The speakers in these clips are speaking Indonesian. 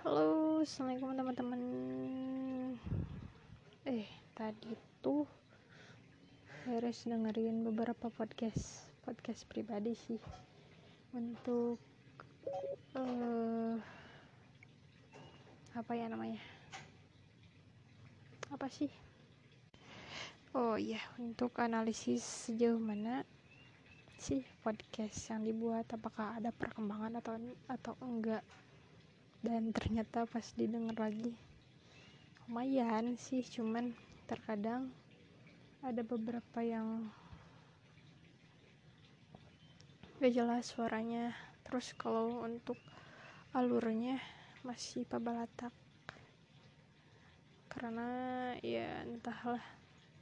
Halo, assalamualaikum teman-teman. Eh, tadi tuh beres dengerin beberapa podcast, podcast pribadi sih untuk uh, apa ya namanya? Apa sih? Oh iya, untuk analisis sejauh mana sih podcast yang dibuat apakah ada perkembangan atau atau enggak dan ternyata pas didengar lagi lumayan sih cuman terkadang ada beberapa yang gak jelas suaranya. Terus kalau untuk alurnya masih pabalatak. Karena ya entahlah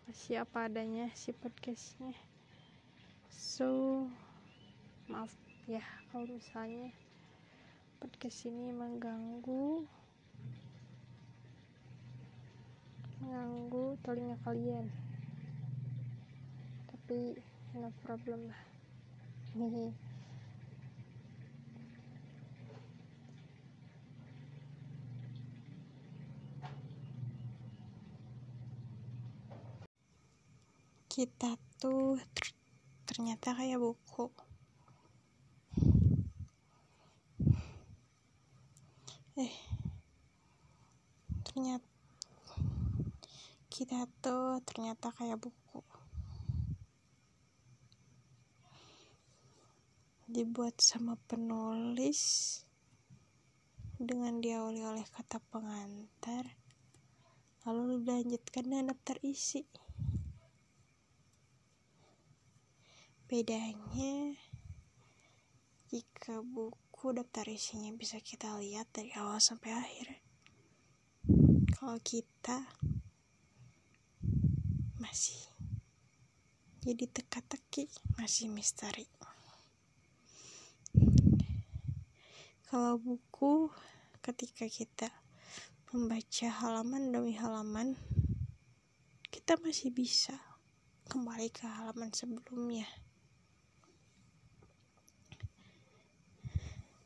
masih apa adanya si podcastnya. So maaf ya kalau misalnya podcast ini mengganggu mengganggu telinga kalian. Tapi no problem lah. Kita tuh ternyata kayak buku eh ternyata tuh ternyata kayak buku. Dibuat sama penulis dengan diawali oleh kata pengantar lalu dilanjutkan dengan daftar isi. Bedanya jika buku daftar isinya bisa kita lihat dari awal sampai akhir. Kalau kita masih jadi teka-teki masih misteri kalau buku ketika kita membaca halaman demi halaman kita masih bisa kembali ke halaman sebelumnya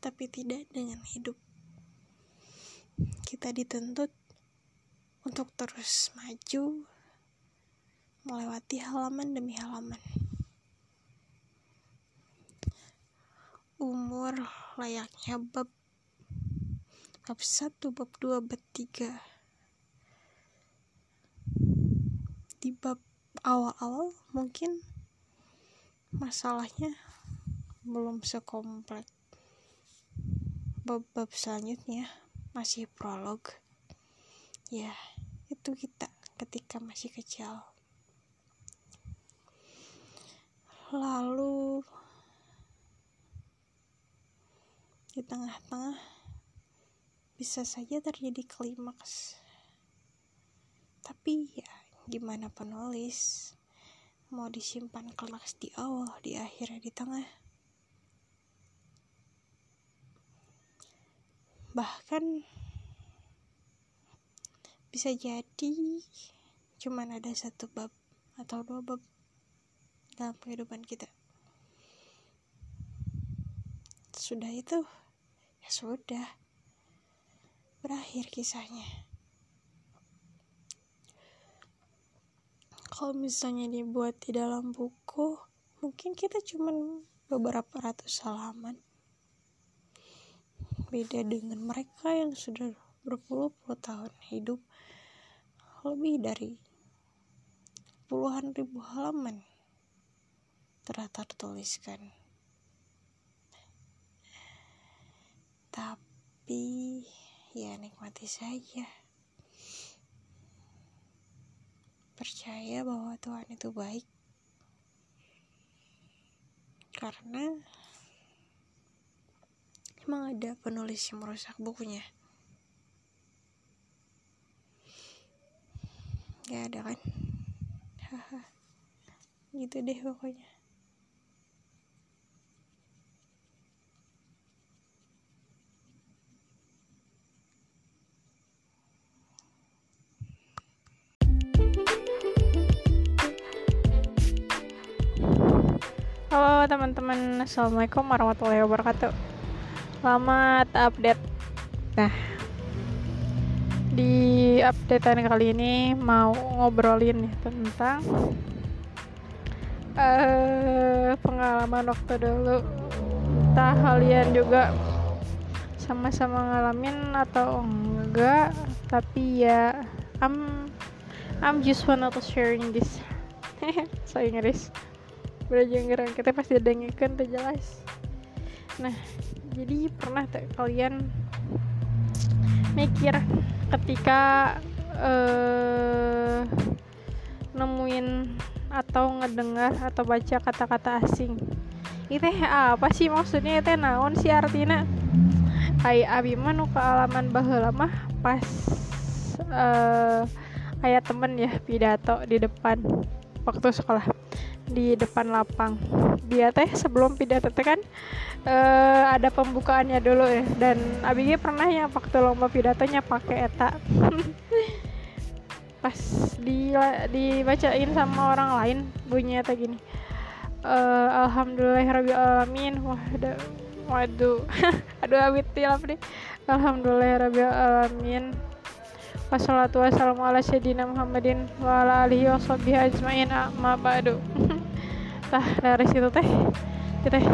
tapi tidak dengan hidup. Kita dituntut untuk terus maju, melewati halaman demi halaman. Umur layaknya bab bab 1, bab 2, bab 3. Di bab awal-awal mungkin masalahnya belum sekomplek bab-bab selanjutnya masih prolog ya itu kita ketika masih kecil lalu di tengah-tengah bisa saja terjadi klimaks. Tapi ya gimana penulis mau disimpan klimaks di awal di akhir di tengah? Bahkan bisa jadi cuman ada satu bab atau dua bab dalam kehidupan kita. Sudah itu ya sudah. Berakhir kisahnya. Kalau misalnya dibuat di dalam buku mungkin kita cuman beberapa ratus halaman. Beda dengan mereka yang sudah berpuluh-puluh tahun hidup. Lebih dari puluhan ribu halaman telah tertuliskan tapi ya nikmati saja percaya bahwa Tuhan itu baik karena Emang ada penulis yang merusak bukunya? Gak ada kan? Gitu deh pokoknya. Halo teman-teman, Assalamualaikum warahmatullahi wabarakatuh. Selamat update. Nah, di updatean kali ini mau ngobrolin ya tentang uh, pengalaman waktu dulu. Entah kalian juga sama-sama ngalamin atau enggak tapi ya I'm I'm just wanna to sharing this. Saya Inggris belajar kita pasti dengarkan tuh jelas. Nah jadi pernah tak kalian mikir ketika uh, nemuin atau ngedengar atau baca kata-kata asing? Itu apa sih maksudnya? Itu naon sih artinya? Ay abi mah kealaman baheula mah pas uh, ayat temen ya pidato di depan waktu sekolah di depan lapang. Dia teh sebelum pidato teh kan uh, ada pembukaannya dulu ya dan Abigi pernah ya waktu lomba pidatonya pakai eta. Pas di dibacain sama orang lain bunyinya teh gini uh, alhamdulillahirobbilalamin waduh waduh. Aduh abit tilap nih alhamdulillahirobbilalamin Wassalatu wassalamu ala sayyidina Muhammadin wa ala alihi wa ajmain. Amma ba'du tah dari situ teh kita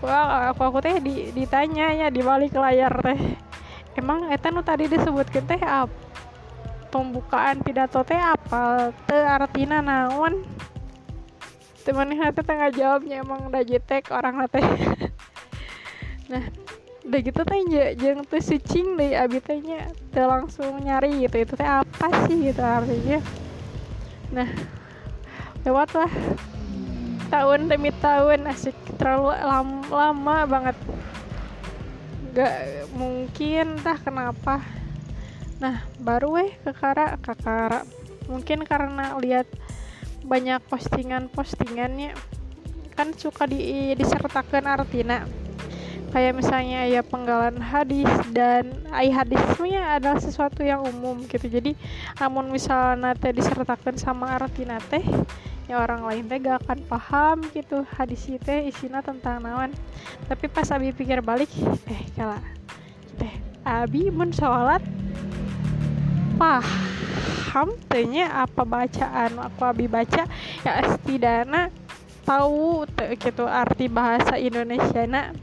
wah aku aku teh di, ditanya ya di balik layar teh. Emang eta nu tadi disebutkan teh apa pembukaan pidato teh apa teh artina naon? Teman hati tengah jawabnya emang udah jetek orang teh. Nah udah gitu teh jeng tuh sucing deh abitanya teh langsung nyari gitu itu teh apa sih gitu artinya. Nah lewat lah tahun demi tahun asik. Terlalu lama, lama banget. Gak mungkin entah kenapa? Nah baru weh ke Kara ke Kara. Mungkin karena lihat banyak postingan-postingannya. Kan suka di disertakan artina. Kayak misalnya ya penggalan hadis dan ai hadisnya adalah sesuatu yang umum gitu. Jadi namun misalnya teh disertakan sama arti nate ya orang lain teh gak akan paham gitu hadis itu isinya tentang nawan tapi pas abi pikir balik eh kala teh abi mun sholat paham tehnya apa bacaan aku abi baca? Ya setidaknya tahu gitu arti bahasa Indonesia nak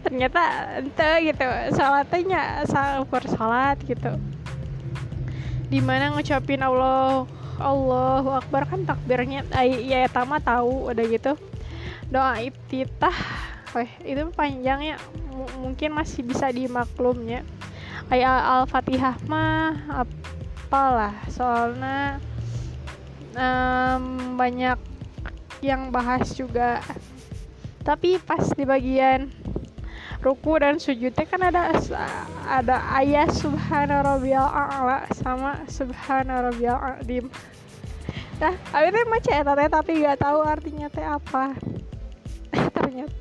ternyata ente gitu salatnya ukur salat gitu. Di mana ngucapin Allah Allahu Akbar. Kan takbirnya ya tama tahu udah gitu. Doa iftitah. Weh, itu panjangnya M mungkin masih bisa dimaklumnya. Ayat al-fatihah mah apalah soalnya um, banyak yang bahas juga. Tapi pas di bagian ruku dan sujudnya kan ada ada ayat subhana rabbiyal a'la sama subhana rabbiyal nah akhirnya mah teh tapi nggak tahu artinya teh apa. Ternyata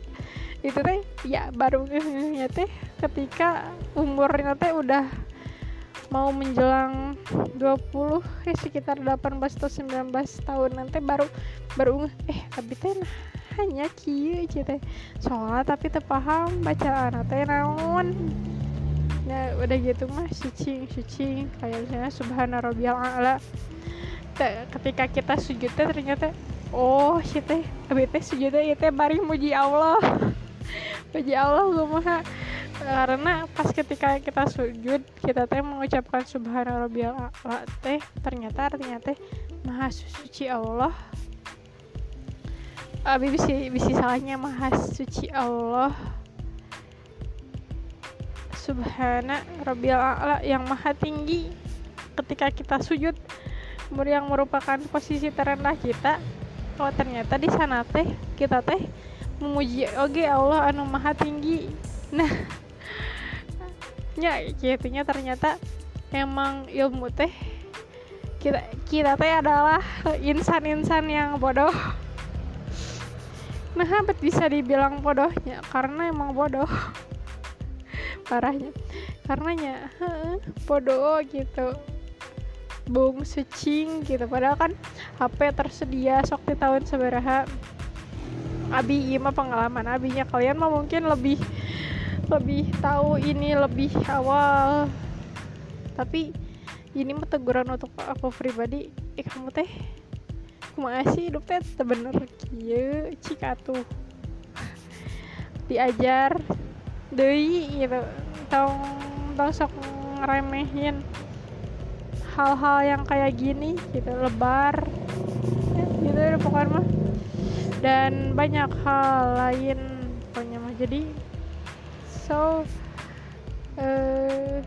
itu teh ya baru teh ketika umurnya teh udah mau menjelang 20 eh sekitar 18 atau 19 tahun nanti baru baru eh abi teh nah hanya kieu cete sholat tapi terpaham bacaan teh naon. Ya udah gitu mah suci suci kayak misalnya subhana a'la. Ketika kita sujud teh ternyata oh si teh abi teh sujud teh teh bari muji Allah. Muji Allah mah karena pas ketika kita sujud kita teh mengucapkan subhana rabbiyal a'la teh ternyata artinya teh maha suci Allah Abi bisa bisa salahnya maha suci Allah. Subhana Rabbil A'la yang maha tinggi. Ketika kita sujud yang merupakan posisi terendah kita oh ternyata di sana teh kita teh memuji oke Allah anu maha tinggi. Nah ya kayaknya ternyata emang ilmu teh kita kita teh adalah insan-insan yang bodoh nah hampir bisa dibilang bodohnya karena emang bodoh. Parahnya. Karenanya bodoh gitu. Bung secing gitu. Padahal kan HP tersedia sok di tahun seberapa Abi iya mah pengalaman abinya. Kalian mah mungkin lebih lebih tahu ini lebih awal. Tapi ini mah teguran untuk aku pribadi. Eh kamu teh masih hidup teh bener kieu cik atuh diajar deui gitu tong tong sok ngeremehin hal-hal yang kayak gini gitu lebar. Ya, gitu ya pokoknya mah. Dan banyak hal lain pokoknya mah. Jadi so eh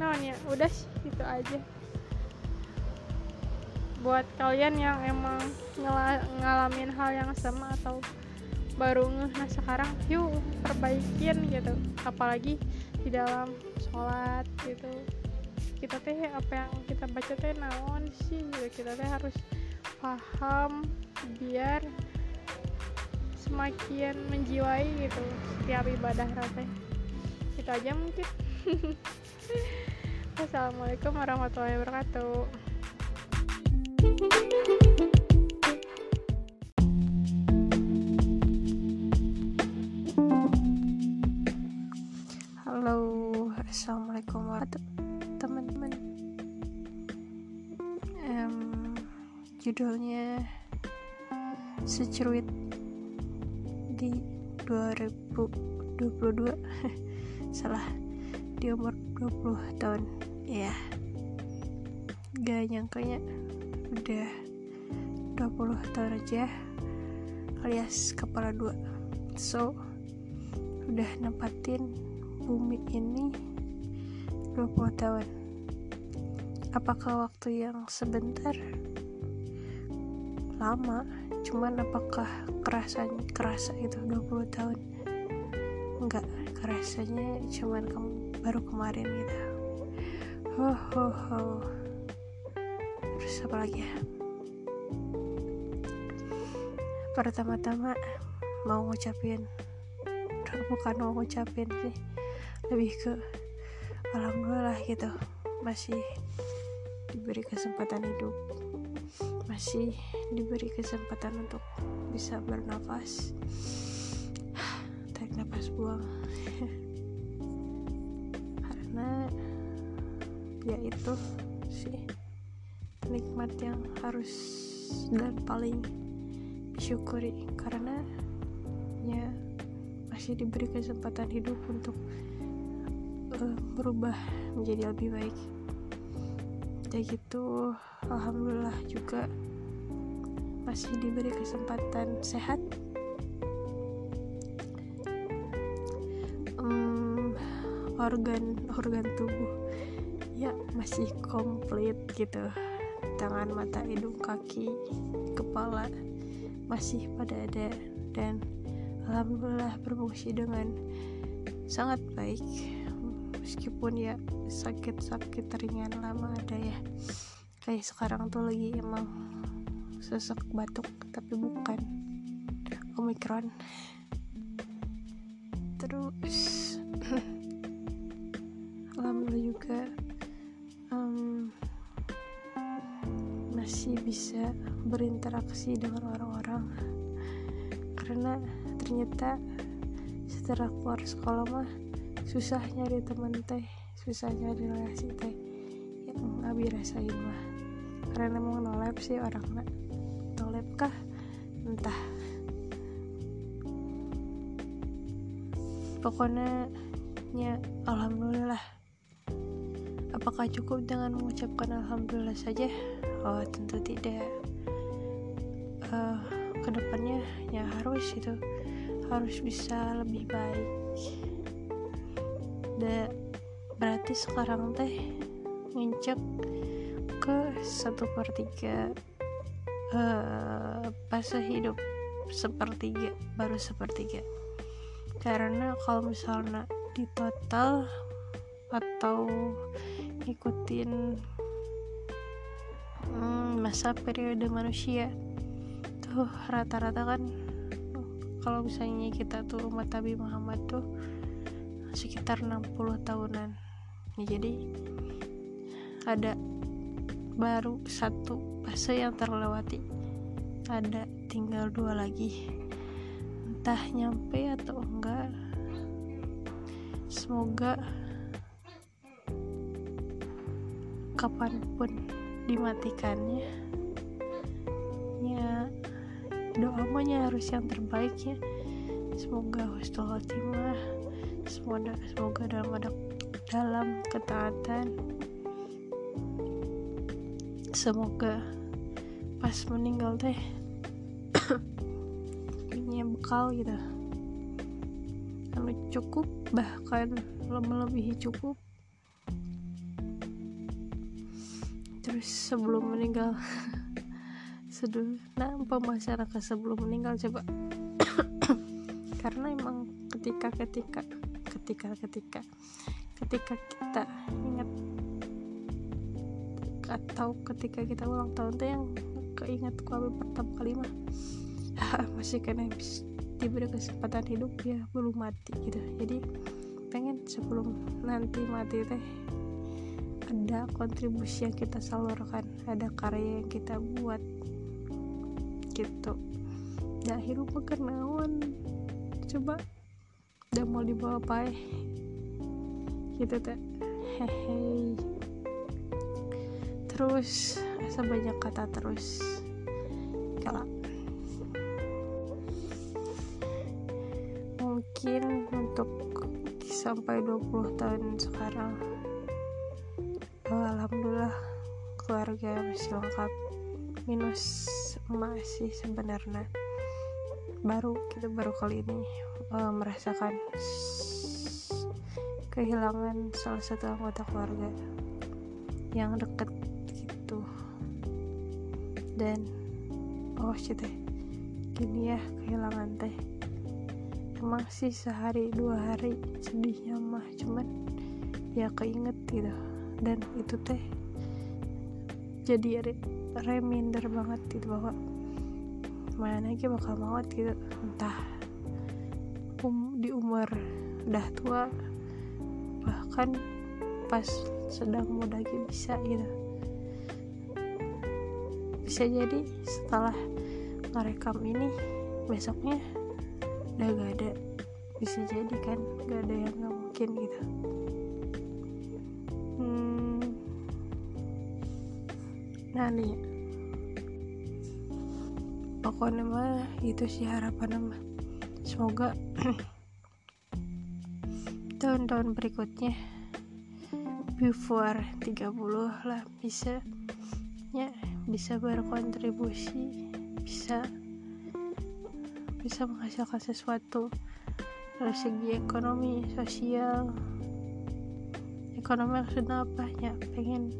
uh, ya? Udah sih itu aja buat kalian yang emang ngalamin hal yang sama atau baru ngeh nah sekarang yuk perbaikin gitu. Apalagi di dalam sholat gitu. Kita teh apa yang kita baca teh naon sih gitu. kita teh harus paham biar semakin menjiwai gitu setiap ibadah teh itu aja mungkin. Assalamualaikum warahmatullahi wabarakatuh Halo, assalamualaikum warahmatullahi teman-teman. Um, judulnya secuit di 2022 salah di umur 20 tahun. Ya gak nyangkanya udah 20 tahun aja alias kepala dua. So udah nempatin bumi ini 20 tahun. Apakah waktu yang sebentar? Lama cuman apakah kerasa kerasa itu 20 tahun? Enggak kerasanya cuman ke, baru kemarin gitu. Ho ho ho apa lagi ya? Pertama-tama mau ngucapin bukan mau ngucapin sih lebih ke alhamdulillah gitu. Masih diberi kesempatan hidup masih diberi kesempatan untuk bisa bernafas. Tarik nafas buang. Karena ya itu sih nikmat yang harus dan paling disyukuri karena ya masih diberi kesempatan hidup untuk uh, berubah menjadi lebih baik. Kayak gitu alhamdulillah juga masih diberi kesempatan sehat. Um, organ organ tubuh ya masih komplit gitu tangan mata hidung kaki kepala masih pada ada. Dan alhamdulillah berfungsi dengan sangat baik. Meskipun ya sakit-sakit ringan lama ada ya. Kayak sekarang tuh lagi emang sesek batuk tapi bukan omikron berinteraksi dengan orang-orang. Karena ternyata setelah keluar sekolah mah susah nyari temen teh susah nyari relasi teh yang abi rasain mah. Karena emang nolep sih orang nak nolep kah? Entah. Pokoknya ya alhamdulillah. Apakah cukup dengan mengucapkan alhamdulillah saja? Oh tentu tidak uh, ke depannya ya harus itu harus bisa lebih baik. Da, berarti sekarang teh ngincek ke satu per tiga uh, fase hidup sepertiga baru sepertiga. Karena kalau misalnya di total atau ikutin hmm, masa periode manusia tuh rata-rata kan kalau misalnya kita tuh umat Nabi Muhammad tuh sekitar 60 tahunan. Ya, jadi ada baru satu fase yang terlewati. Ada tinggal dua lagi. Entah nyampe atau enggak semoga kapan pun dimatikannya. ya doa harus yang terbaik ya. Semoga husnul khotimah semoga semoga dalam ada dalam ketaatan. Semoga pas meninggal teh punya bekal gitu. Anu cukup bahkan melebihi cukup. Terus sebelum meninggal seduh nah pembahasan sebelum meninggal coba. Karena emang ketika ketika ketika ketika ketika kita ingat atau ketika kita ulang tahun tuh yang keinget kue pertama kali mah masih kena diberi kesempatan hidup ya belum mati gitu. Jadi pengen sebelum nanti mati teh ada kontribusi yang kita salurkan ada karya yang kita buat gitu. Nah hidup kenawan coba udah mau dibawa ya gitu teh. Hehe. Terus asa banyak kata terus. Kalau mungkin untuk sampai 20 tahun sekarang. Alhamdulillah keluarga masih lengkap minus emak sih sebenarnya. Baru kita baru kali ini uh, merasakan kehilangan salah satu anggota keluarga yang deket gitu. Dan oh shit teh gini ya kehilangan teh. Emang sih sehari dua hari sedihnya mah cuman ya keinget gitu. Dan itu teh jadi reminder banget gitu bahwa mana lagi bakal maut gitu. Entah um, di umur udah tua bahkan pas sedang muda gitu bisa gitu. Bisa jadi setelah ngerekam ini besoknya udah gak ada. Bisa jadi kan gak ada yang gak mungkin gitu nah nih pokoknya mah itu sih harapan mah. Semoga tahun-tahun berikutnya before 30 lah bisa ya bisa berkontribusi bisa bisa menghasilkan sesuatu dari segi ekonomi sosial ekonomi maksudnya apa ya pengen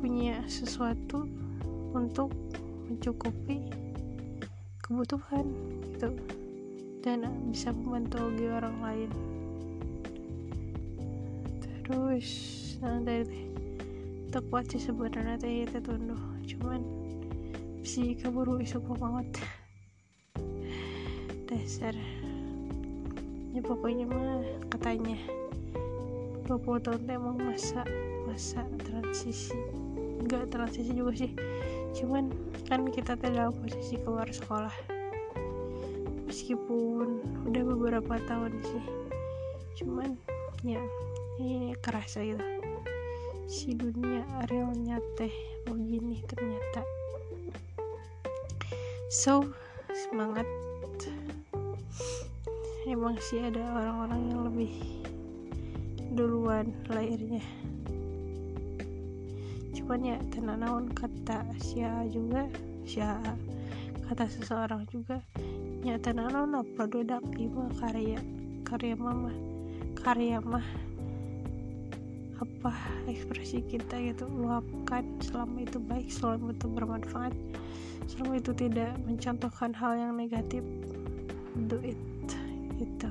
punya sesuatu untuk mencukupi kebutuhan gitu. Dan bisa membantu orang lain. Terus nah dari kuat sih sebenarnya teh itu tunduh. Cuman si kaburu isu banget. Dasar. Ya pokoknya mah katanya 20 tahun emang masa masa transisi enggak transisi juga sih. Cuman kan kita teh dalam posisi keluar sekolah. Meskipun udah beberapa tahun sih. Cuman ya ini kerasa gitu. Si dunia realnya teh begini ternyata. So semangat. Emang sih ada orang-orang yang lebih duluan lahirnya cuman ya tenang naon kata sia juga sia kata seseorang juga nyata naon produk ibu karya karya mama karya mah apa ekspresi kita gitu luapkan selama itu baik selama itu bermanfaat selama itu tidak mencontohkan hal yang negatif do it itu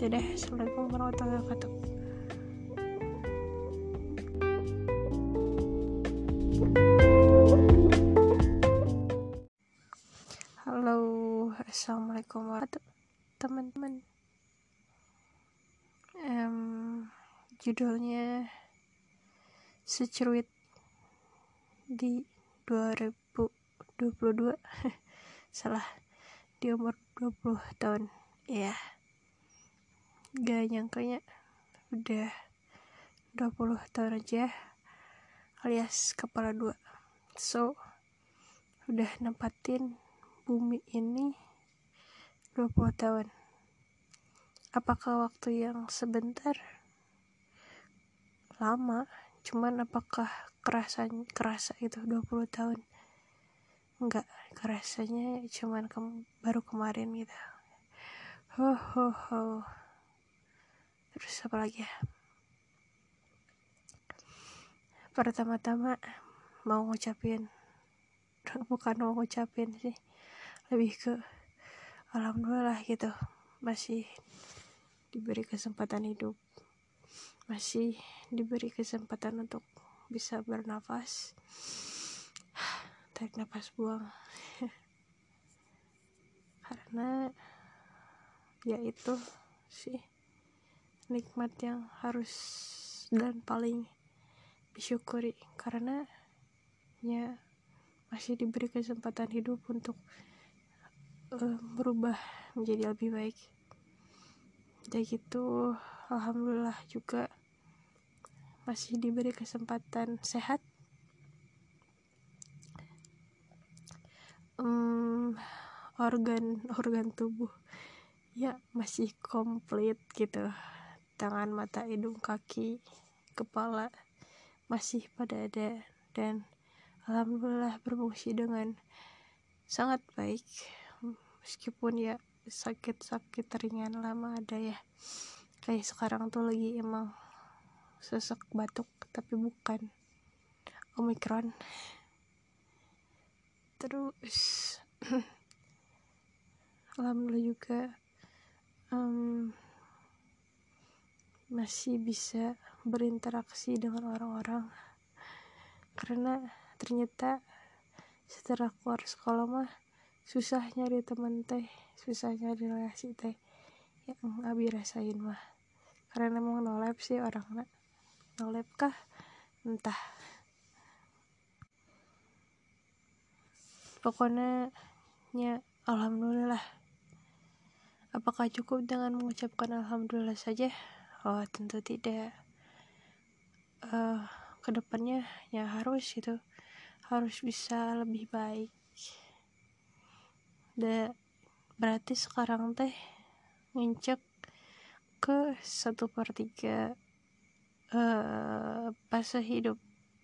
jadi assalamualaikum warahmatullahi wabarakatuh assalamualaikum warahmatullahi teman-teman. Um, judulnya Secuit di 2022 salah di umur 20 tahun. Ya gak nyangkanya udah 20 tahun aja alias kepala dua. So udah nempatin bumi ini 20 tahun. Apakah waktu yang sebentar? Lama cuman apakah kerasa kerasa itu 20 tahun? Enggak kerasanya cuman ke, baru kemarin gitu. Ho ho ho. Terus apa lagi ya? Pertama-tama mau ngucapin bukan mau ngucapin sih lebih ke alhamdulillah gitu. Masih diberi kesempatan hidup. Masih diberi kesempatan untuk bisa bernafas. Tarik nafas buang. Karena ya itu sih nikmat yang harus dan paling disyukuri. Karena ya masih diberi kesempatan hidup untuk berubah menjadi lebih baik. Dan gitu alhamdulillah juga masih diberi kesempatan sehat. Um, organ organ tubuh ya masih komplit gitu. Tangan mata hidung kaki kepala masih pada ada. Dan alhamdulillah berfungsi dengan sangat baik meskipun ya sakit-sakit ringan lama ada ya. Kayak sekarang tuh lagi emang sesek batuk tapi bukan omikron. Terus alhamdulillah juga um, masih bisa berinteraksi dengan orang-orang. Karena ternyata setelah keluar sekolah mah susah nyari temen teh susah nyari relasi teh. Yang abi rasain mah. Karena emang nolep sih orang nak nolep kah? Entah. Pokoknya ya alhamdulillah. Apakah cukup dengan mengucapkan alhamdulillah saja? Oh tentu tidak. Uh, ke depannya ya harus itu harus bisa lebih baik da berarti sekarang teh ngincek ke satu per tiga uh, fase hidup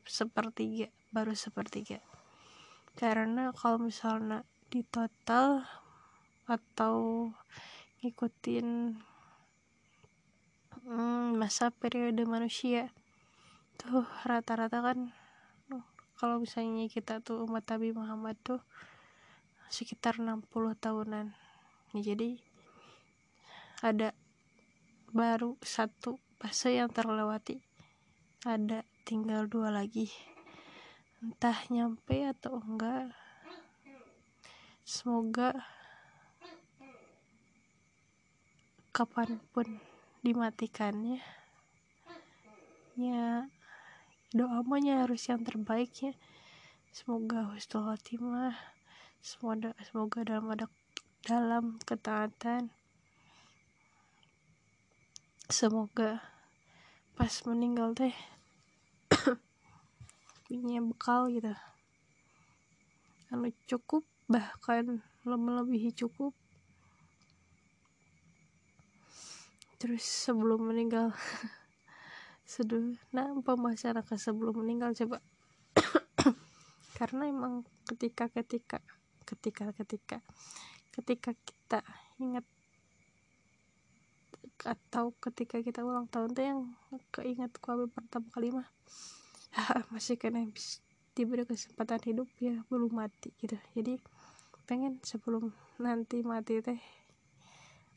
sepertiga baru sepertiga. Karena kalau misalnya di total atau ngikutin hmm, masa periode manusia tuh rata-rata kan kalau misalnya kita tuh umat Nabi Muhammad tuh sekitar 60 tahunan. Ya, jadi ada baru satu fase yang terlewati. Ada tinggal dua lagi. Entah nyampe atau enggak semoga kapan pun dimatikannya. Ya doa harus yang terbaik ya. Semoga husnul khotimah semoga semoga dalam ada dalam ketaatan. Semoga pas meninggal teh punya bekal gitu. Anu cukup bahkan melebihi cukup. Terus sebelum meninggal seduh nah ke sebelum meninggal coba? Karena emang ketika ketika ketika ketika ketika kita ingat atau ketika kita ulang tahun tuh yang keinget kuabe pertama kali mah masih kena diberi kesempatan hidup ya belum mati gitu. Jadi pengen sebelum nanti mati teh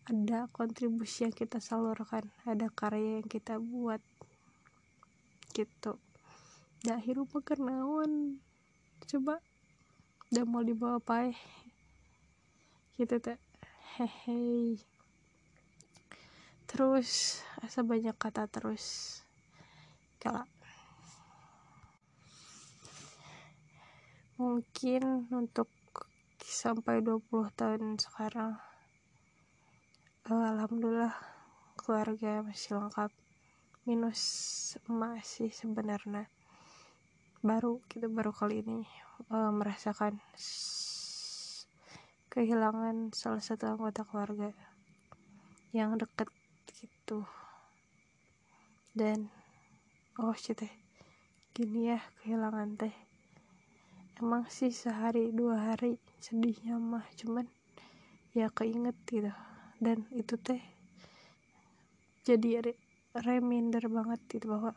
ada kontribusi yang kita salurkan ada karya yang kita buat gitu. Dah hirup kenaon coba udah mau dibawa apa gitu teh hehe terus asa banyak kata terus. Kalau mungkin untuk sampai 20 tahun sekarang uh, alhamdulillah keluarga masih lengkap. Minus emak sih sebenarnya baru kita baru kali ini uh, merasakan kehilangan salah satu anggota keluarga yang deket gitu. Dan oh shit teh gini ya kehilangan teh. Emang sih sehari dua hari sedihnya mah cuman ya keinget gitu. Dan itu teh jadi re reminder banget gitu bahwa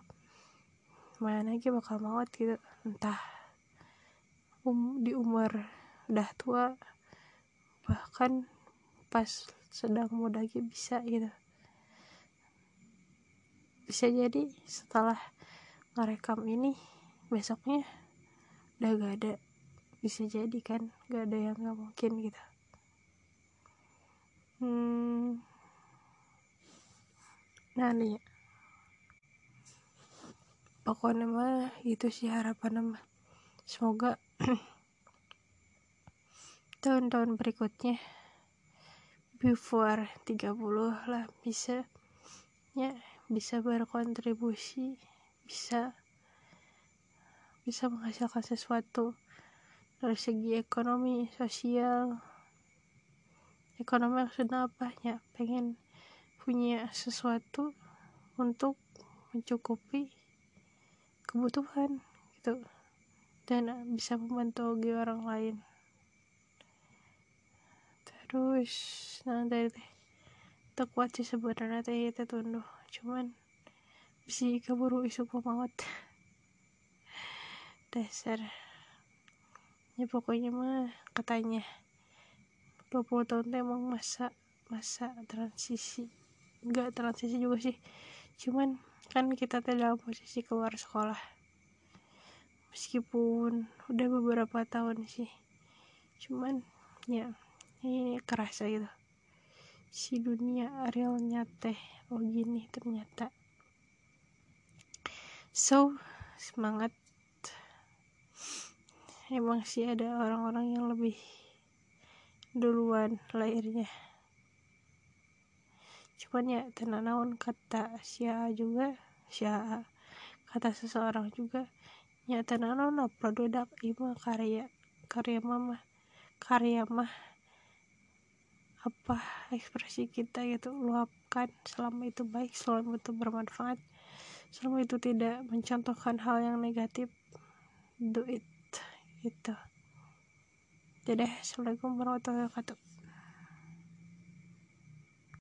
mana lagi bakal maut gitu. Entah um, di umur udah tua bahkan pas sedang muda lagi bisa gitu. Bisa jadi setelah ngerekam ini besoknya udah gak ada. Bisa jadi kan gak ada yang gak mungkin gitu. Hmm. Nah nih pokoknya mah itu sih harapan mah. Semoga tahun-tahun berikutnya before 30 lah bisa ya bisa berkontribusi bisa bisa menghasilkan sesuatu dari segi ekonomi sosial. Ekonomi maksudnya apa? Ya pengen punya sesuatu untuk mencukupi kebutuhan gitu. Dan bisa membantu orang lain. Terus nah dari teh kuat sih sebenarnya teh itu tunduh. Cuman bisa keburu isu pemaut. Dasar. Ya pokoknya mah katanya 20 tahun teh emang masa masa transisi. Nggak transisi juga sih. Cuman kan kita tuh dalam posisi keluar sekolah. Meskipun udah beberapa tahun sih. Cuman ya ini kerasa gitu. Si dunia realnya teh oh gini ternyata. So semangat. Emang sih ada orang-orang yang lebih duluan lahirnya cuman ya tenang naon kata sia juga sia kata seseorang juga ya tenang naon produk ima karya karya mama karya mah apa ekspresi kita gitu luapkan selama itu baik selama itu bermanfaat selama itu tidak mencontohkan hal yang negatif do it gitu. Dadah. Assalamualaikum warahmatullahi wabarakatuh